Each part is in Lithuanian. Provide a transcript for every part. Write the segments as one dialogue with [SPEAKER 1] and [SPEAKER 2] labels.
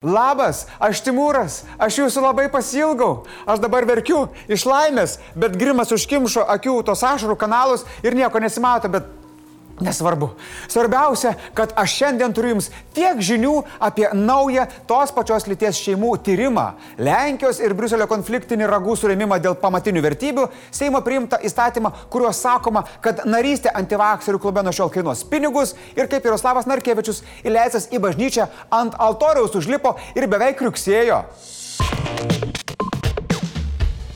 [SPEAKER 1] Labas, aš Timūras, aš jūsų labai pasilgau, aš dabar verkiu iš laimės, bet grimas užkimšo akių tos ašarų kanalus ir nieko nesimato, bet Nesvarbu. Svarbiausia, kad aš šiandien turiu Jums tiek žinių apie naują tos pačios lyties šeimų tyrimą, Lenkijos ir Briuselio konfliktinį ragų surėmimą dėl pamatinių vertybių, Seimo priimtą įstatymą, kuriuo sakoma, kad narystė antivakserių klube nuo šiol kainuos pinigus ir kaip Jaroslavas Narkevičius įleisęs į bažnyčią ant altoriaus užlipo ir beveik rugsėjo.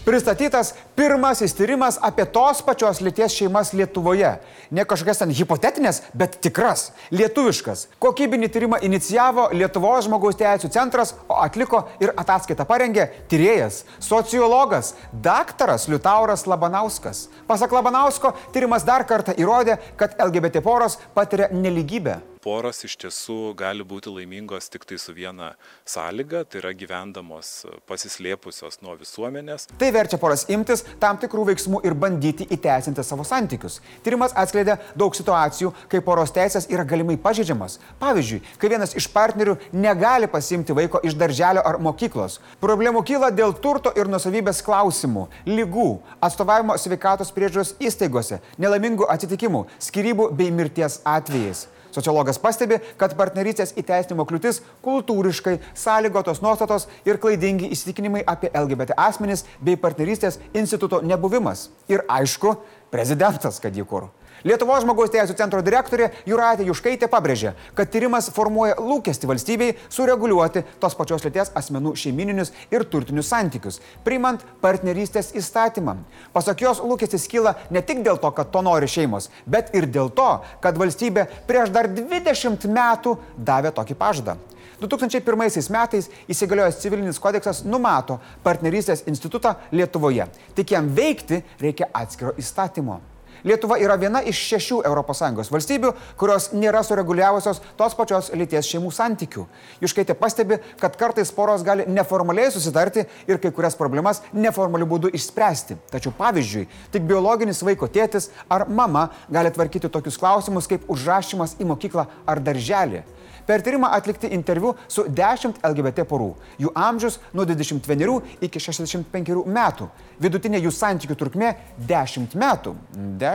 [SPEAKER 1] Pristatytas pirmasis tyrimas apie tos pačios lyties šeimas Lietuvoje. Ne kažkokias ten hipotetinės, bet tikras, lietuviškas. Kokybinį tyrimą inicijavo Lietuvos žmogaus teisų centras, o atliko ir ataskaitą parengė tyrėjas, sociologas, daktaras Liutauras Labanauskas. Pasak Labanausko, tyrimas dar kartą įrodė, kad LGBT poros patiria neligybę
[SPEAKER 2] poros iš tiesų gali būti laimingos tik tai su viena sąlyga, tai yra gyvendamos pasislėpusios nuo visuomenės.
[SPEAKER 1] Tai verčia poras imtis tam tikrų veiksmų ir bandyti įteisinti savo santykius. Tyrimas atskleidė daug situacijų, kai poros teisės yra galimai pažeidžiamas. Pavyzdžiui, kai vienas iš partnerių negali pasimti vaiko iš darželio ar mokyklos. Problemų kyla dėl turto ir nusavybės klausimų, lygų, atstovavimo sveikatos priežiūros įstaigose, nelaimingų atsitikimų, skirybų bei mirties atvejais. Sociologas pastebi, kad partnerystės įteisinimo kliūtis kultūriškai sąlygotos nuostatos ir klaidingi įsitikinimai apie LGBT asmenis bei partnerystės instituto nebuvimas. Ir aišku, prezidentas, kad jį kur. Lietuvos žmogaus teisų centro direktorė Juratė Juškaitė pabrėžė, kad tyrimas formuoja lūkesti valstybei sureguliuoti tos pačios lyties asmenų šeimininius ir turtinius santykius, priimant partnerystės įstatymą. Pasak jos, lūkestis kyla ne tik dėl to, kad to nori šeimos, bet ir dėl to, kad valstybė prieš dar 20 metų davė tokį pažadą. 2001 metais įsigaliojęs civilinis kodeksas numato partnerystės institutą Lietuvoje. Tik jam veikti reikia atskiro įstatymo. Lietuva yra viena iš šešių ES valstybių, kurios nėra sureguliavusios tos pačios lyties šeimų santykių. Juškaitė pastebi, kad kartais poros gali neformaliai susitarti ir kai kurias problemas neformaliu būdu išspręsti. Tačiau pavyzdžiui, tik biologinis vaiko tėtis ar mama gali tvarkyti tokius klausimus kaip užrašymas į mokyklą ar darželį. Per tyrimą atlikti interviu su 10 LGBT porų. Jų amžius nuo 21 iki 65 metų. Vidutinė jų santykių trukmė 10 metų. 10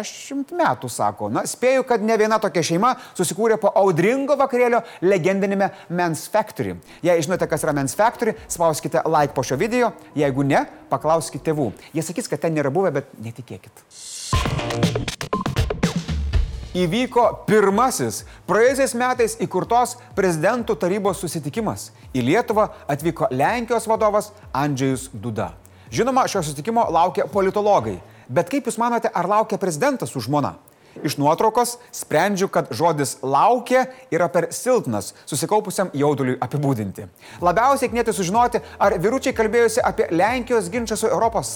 [SPEAKER 1] metų, sako. Na, spėju, kad ne viena tokia šeima susikūrė po audringo vakarėlio legendinėme Men's Factory. Jei žinote, kas yra Men's Factory, spauskite like po šio video. Jeigu ne, paklauskite tėvų. Jie sakys, kad ten nėra buvę, bet netikėkit įvyko pirmasis praėjusiais metais įkurtos prezidentų tarybos susitikimas. Į Lietuvą atvyko Lenkijos vadovas Andžejus Duda. Žinoma, šio susitikimo laukia politologai. Bet kaip Jūs manote, ar laukia prezidentas su žmona? Iš nuotraukos sprendžiu, kad žodis laukia yra per silpnas susikaupusiam jauduliui apibūdinti. Labiausiai knėti sužinoti, ar vyručiai kalbėjusi apie Lenkijos ginčą su ES.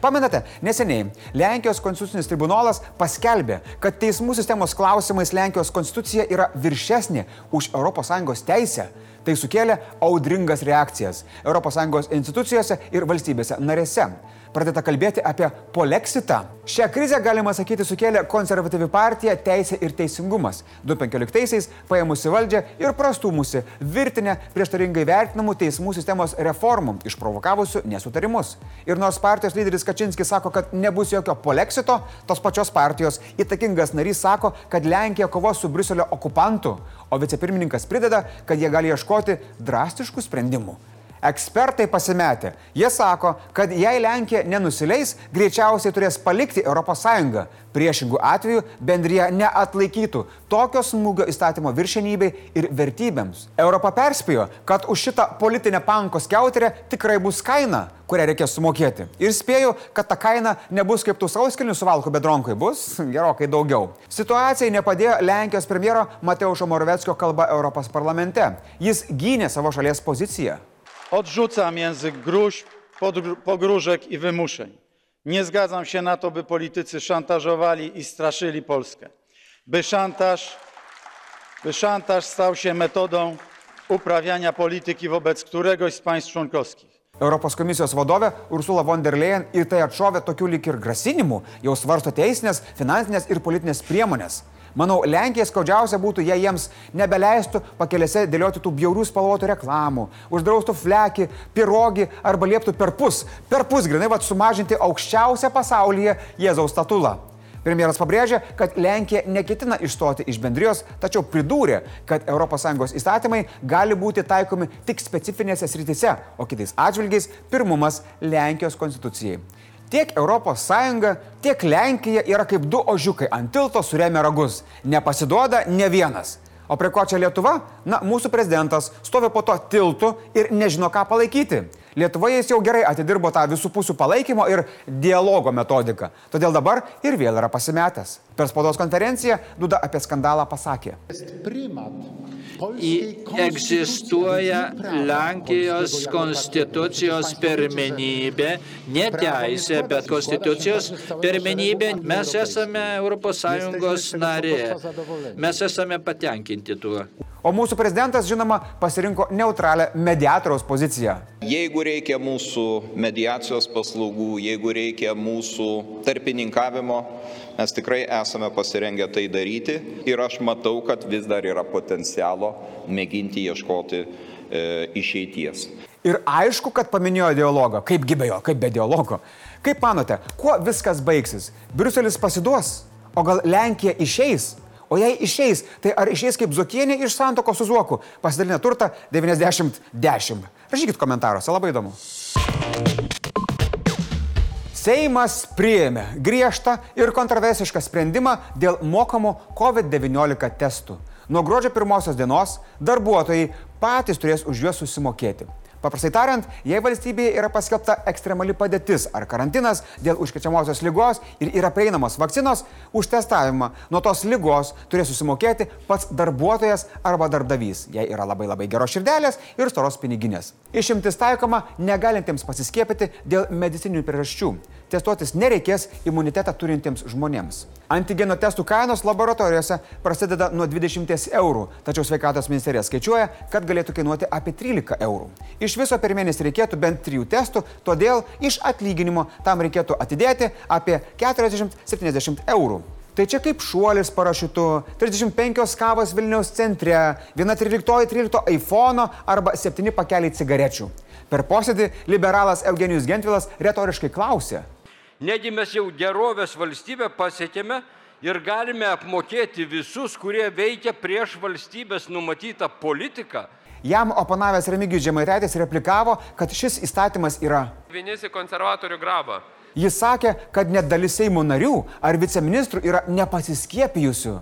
[SPEAKER 1] Pamenate, neseniai Lenkijos konstitucinis tribunolas paskelbė, kad teismų sistemos klausimais Lenkijos konstitucija yra viršesnė už ES teisę. Tai sukėlė audringas reakcijas ES institucijose ir valstybėse narėse pradėta kalbėti apie poleksitą. Šią krizę, galima sakyti, sukėlė konservatyvi partija Teisė ir Teisingumas. 2015-aisiais paėmusi valdžią ir prastumusi virtinę prieštaringai vertinamų teismų sistemos reformų, išprovokavusių nesutarimus. Ir nors partijos lyderis Kačinskis sako, kad nebus jokio poleksito, tos pačios partijos įtakingas narys sako, kad Lenkija kovos su Bruselio okupantu, o vicepirmininkas prideda, kad jie gali ieškoti drastiškų sprendimų. Ekspertai pasimetė. Jie sako, kad jei Lenkija nenusileis, greičiausiai turės palikti ES. Priešingų atveju bendryje neatlaikytų tokio smūgio įstatymo viršenybei ir vertybėms. Europa perspėjo, kad už šitą politinę panko skiauterę tikrai bus kaina, kurią reikės sumokėti. Ir spėju, kad ta kaina nebus kaip tų sauskilnių suvalkų bedronkui, bus gerokai daugiau. Situacijai nepadėjo Lenkijos premjero Mateušo Moravetskio kalba Europos parlamente. Jis gynė savo šalies poziciją.
[SPEAKER 3] Odrzucam język gruźb, pogróżek i wymuszeń. Nie zgadzam się na to, by politycy szantażowali i straszyli Polskę. By szantaż, by szantaż stał się metodą uprawiania polityki wobec któregoś z państw członkowskich.
[SPEAKER 1] Europos komisijos vadovė Ursula von der Leyen į tai atšovė tokių lik ir grasinimų, jau svarsto teisinės, finansinės ir politinės priemonės. Manau, Lenkija skaudžiausia būtų, jei jiems nebeleistų pakelėse dėlioti tų bjaurių spalvotų reklamų, uždraustų flekį, pirogį arba lieptų per pus, per pus grinai vad sumažinti aukščiausią pasaulyje Jėzaus statulą. Premjeras pabrėžė, kad Lenkija neketina išstoti iš bendrijos, tačiau pridūrė, kad ES įstatymai gali būti taikomi tik specifinėse srityse, o kitais atžvilgiais pirmumas Lenkijos konstitucijai. Tiek ES, tiek Lenkija yra kaip du ožiukai ant tilto suremė ragus. Nepasiduoda ne vienas. O prie ko čia Lietuva? Na, mūsų prezidentas stovi po to tiltu ir nežino, ką palaikyti. Lietuvoje jis jau gerai atidirbo tą visų pusių palaikymo ir dialogo metodiką. Todėl dabar ir vėl yra pasimetęs. Per spaudos konferenciją Duda apie skandalą pasakė.
[SPEAKER 4] Egzistuoja Lenkijos konstitucijos pirmenybė, ne teisė, bet konstitucijos pirmenybė. Mes esame ES narė. Mes esame patenkinti tuo.
[SPEAKER 1] O mūsų prezidentas, žinoma, pasirinko neutralią mediatoriaus poziciją.
[SPEAKER 5] Jeigu reikia mūsų mediacijos paslaugų, jeigu reikia mūsų tarpininkavimo, mes tikrai esame pasirengę tai daryti ir aš matau, kad vis dar yra potencialo mėginti ieškoti e, išeities.
[SPEAKER 1] Ir aišku, kad paminėjo dialogą. Kaip gibėjo, kaip be dialogo. Kaip manote, kuo viskas baigsis? Briuselis pasiduos? O gal Lenkija išeis? O jei išeis, tai ar išeis kaip Zokienė iš santoko su Zuoku, pasidalinę turtą 90-10? Rašykit komentaruose, labai įdomu. Seimas priėmė griežtą ir kontroversišką sprendimą dėl mokamų COVID-19 testų. Nuo gruodžio pirmosios dienos darbuotojai patys turės už juos susimokėti. Paprastai tariant, jei valstybėje yra paskelbta ekstremali padėtis ar karantinas dėl užkrečiamosios lygos ir yra prieinamos vakcinos, už testavimą nuo tos lygos turės susimokėti pats darbuotojas arba darbdavys, jei yra labai labai geros širdelės ir storos piniginės. Išimtis taikoma negalintiems pasiskiepyti dėl medicininių priežasčių. Testuotis nereikės imunitetą turintiems žmonėms. Antigeno testų kainos laboratorijose prasideda nuo 20 eurų, tačiau sveikatos ministerija skaičiuoja, kad galėtų kainuoti apie 13 eurų. Iš viso per mėnesį reikėtų bent 3 testų, todėl iš atlyginimo tam reikėtų atidėti apie 40-70 eurų. Tai čia kaip šuolis parašiutu, 35 kavos Vilniaus centre, 1.13.13 iPhone arba 7 pakeliai cigarečių. Per posėdį liberalas Eugenijus Gentvilas retoriškai klausė,
[SPEAKER 6] Negi mes jau gerovės valstybę pasiekėme ir galime apmokėti visus, kurie veikia prieš valstybės numatytą politiką.
[SPEAKER 1] Jam oponavęs Remigijus Žemaitaitis replikavo, kad šis įstatymas yra.
[SPEAKER 7] Vienisi konservatorių grabą.
[SPEAKER 1] Jis sakė, kad net dalis Seimo narių ar viceministrų yra nepasiskiepijusių.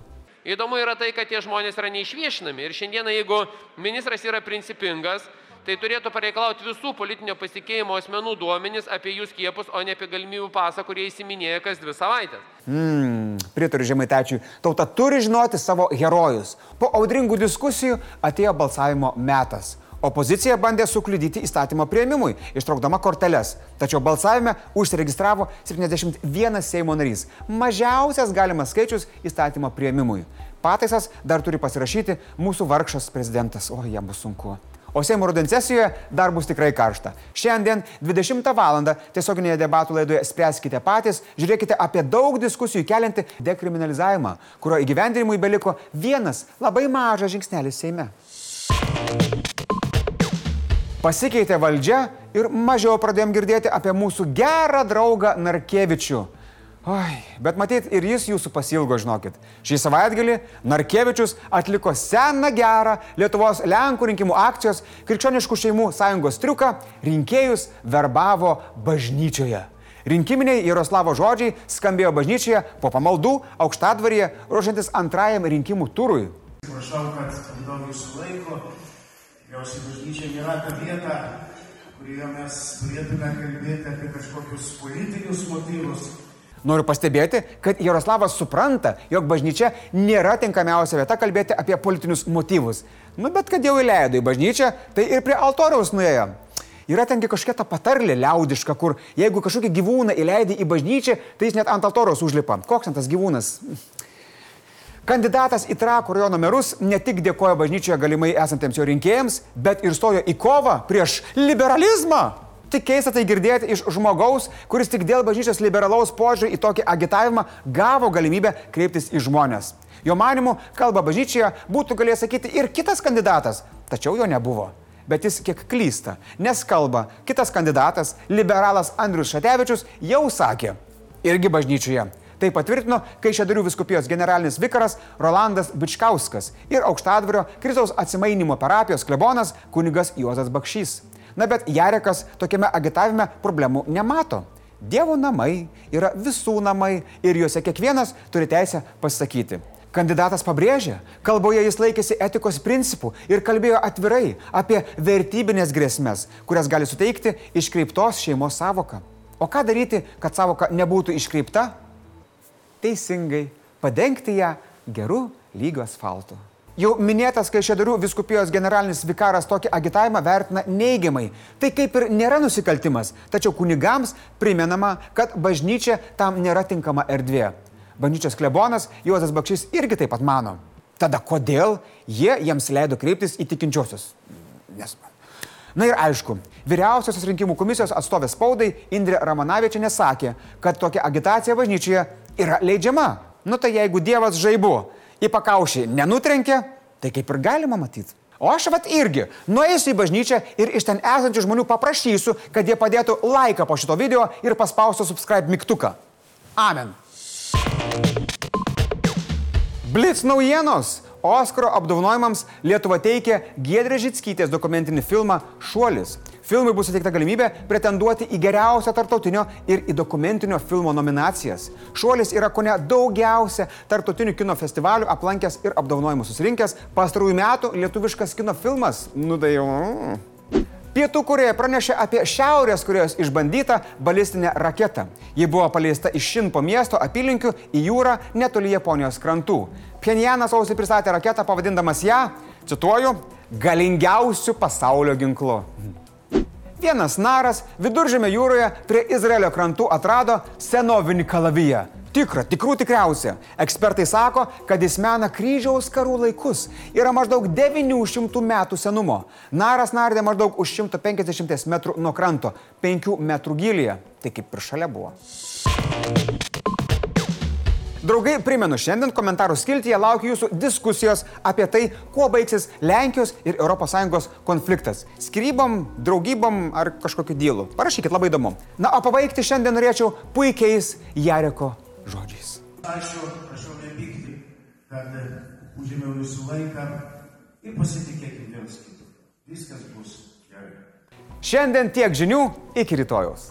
[SPEAKER 7] Įdomu yra tai, kad tie žmonės yra neišviešinami. Ir šiandieną, jeigu ministras yra principingas, tai turėtų pareikalauti visų politinio pasitikėjimo asmenų duomenys apie jų skiepus, o ne apie galimybių pasą, kurie įsiminėja kas dvi savaitės.
[SPEAKER 1] Mm, pritariu žemaitačiui. Tauta turi žinoti savo herojus. Po audringų diskusijų atėjo balsavimo metas. Opozicija bandė sukliudyti įstatymo prieimimui, ištraukdama korteles. Tačiau balsavime užsiregistravo 71 Seimo narys. Mažiausias galimas skaičius įstatymo prieimimui. Pataisas dar turi pasirašyti mūsų vargšas prezidentas. O, jam bus sunku. O Seimo rudens sesijoje dar bus tikrai karšta. Šiandien 20 val. tiesioginėje debatų laidoje spręskite patys, žiūrėkite apie daug diskusijų keliantį dekriminalizavimą, kurio įgyvendinimui beliko vienas labai mažas žingsnelis Seime. Pasikeitė valdžia ir mažiau pradėjom girdėti apie mūsų gerą draugą Narkevičių. Oi, bet matyt, ir jis jūsų pasilgo, žinokit. Šį savaitgalį Narkevičius atliko seną gerą Lietuvos Lenkų rinkimų akcijos Krikščioniškų šeimų sąjungos triuką - rinkėjus verbavo bažnyčioje. Rinkiminiai Jaroslavo žodžiai skambėjo bažnyčioje po pamaldų aukštadvaryje, ruošiantis antrajam rinkimų turui.
[SPEAKER 8] Prašau, kad daug jūsų laiko, tikriausiai bažnyčia nėra ta vieta, kurioje mes turėtume kalbėti apie kažkokius politinius motyvus.
[SPEAKER 1] Noriu pastebėti, kad Jaroslavas supranta, jog bažnyčia nėra tinkamiausia vieta kalbėti apie politinius motyvus. Nu, bet kad jau įleido į bažnyčią, tai ir prie altoriaus nuėjo. Yra tengi kažkokia ta patarlė liaudiška, kur jeigu kažkokį gyvūną įleidai į bažnyčią, tai jis net ant altoriaus užlipa. Koks ant tas gyvūnas? Kandidatas į Trakų rajono merus ne tik dėkoja bažnyčioje galimai esantiems jo rinkėjams, bet ir stojo į kovą prieš liberalizmą. Tik keista tai girdėti iš žmogaus, kuris tik dėl bažnyčios liberalaus požiūrį į tokį agitavimą gavo galimybę kreiptis į žmonės. Jo manimu, kalba bažnyčioje būtų galėjęs sakyti ir kitas kandidatas, tačiau jo nebuvo. Bet jis kiek klysta, nes kalba kitas kandidatas, liberalas Andrius Šatevičius, jau sakė, irgi bažnyčioje. Tai patvirtino Kaišėdarių viskupijos generalinis vikaras Rolandas Bičkauskas ir aukštadvario Kristaus atsimainimo parapijos klebonas kunigas Juozas Bakšys. Na bet Jarekas tokiame agitavime problemų nemato. Dievo namai yra visų namai ir juose kiekvienas turi teisę pasakyti. Kandidatas pabrėžė, kalboje jis laikėsi etikos principų ir kalbėjo atvirai apie vertybinės grėsmės, kurias gali suteikti iškreiptos šeimos savoka. O ką daryti, kad savoka nebūtų iškreipta? Teisingai, padengti ją geru lygiu asfaltu. Jau minėtas Kaišėdarių viskupijos generalinis vikaras tokį agitavimą vertina neigiamai. Tai kaip ir nėra nusikaltimas, tačiau kunigams primenama, kad bažnyčia tam nėra tinkama erdvė. Bažnyčios klebonas Juozas Bakšys irgi taip pat mano. Tada kodėl jie jiems leido kreiptis į tikinčiosius? Nes... Na ir aišku, vyriausiosios rinkimų komisijos atstovė spaudai Indrė Ramanavičianė sakė, kad tokia agitacija bažnyčioje yra leidžiama. Nu tai jeigu Dievas žaibu į pakaušį nenutrenkė, tai kaip ir galima matyti. O aš vat irgi nueisiu į bažnyčią ir iš ten esančių žmonių paprašysiu, kad jie padėtų laiką po šito video ir paspaustų subscribe mygtuką. Amen. Blitz naujienos. Oskaro apdovanojimams Lietuva teikia Giedrė Žitskytės dokumentinį filmą Šuolis. Filmui bus suteikta galimybė pretenduoti į geriausią tartautinio ir į dokumentinio filmo nominacijas. Šuolis yra ko ne daugiausia tartautinių kino festivalių aplankęs ir apdovanojimų susirinkęs pastarųjų metų lietuviškas kino filmas. Nu tai jau. Pietų Koreja pranešė apie Šiaurės Korejos išbandytą balistinę raketą. Ji buvo paleista iš Šinpo miesto apylinkių į jūrą netoli Japonijos krantų. Pjenjanas sausį pristatė raketą pavadindamas ją, cituoju, galingiausių pasaulio ginklu. Vienas naras viduržėme jūroje prie Izraelio krantų atrado senovinį kalaviją. Tikra, tikrų tikriausia. Ekspertai sako, kad jis mena kryžiaus karų laikus. Yra maždaug 900 metų senumo. Naras nardė maždaug už 150 metrų nuo kranto, 5 metrų gilyje. Tai kaip ir šalia buvo. Draugai, primenu, šiandien komentarų skiltyje laukia jūsų diskusijos apie tai, kuo baigsis Lenkijos ir ES konfliktas. Skrybom, draugybom ar kažkokiu dylu. Parašykit, labai įdomu. Na, o pabaigti šiandien norėčiau puikiais Jareko žodžiais.
[SPEAKER 8] Ačiū, prašau nepykti, kad užėmiau jūsų laiką ir pasitikėkite vienas kitu. Viskas bus gerai.
[SPEAKER 1] Šiandien tiek žinių, iki rytojaus.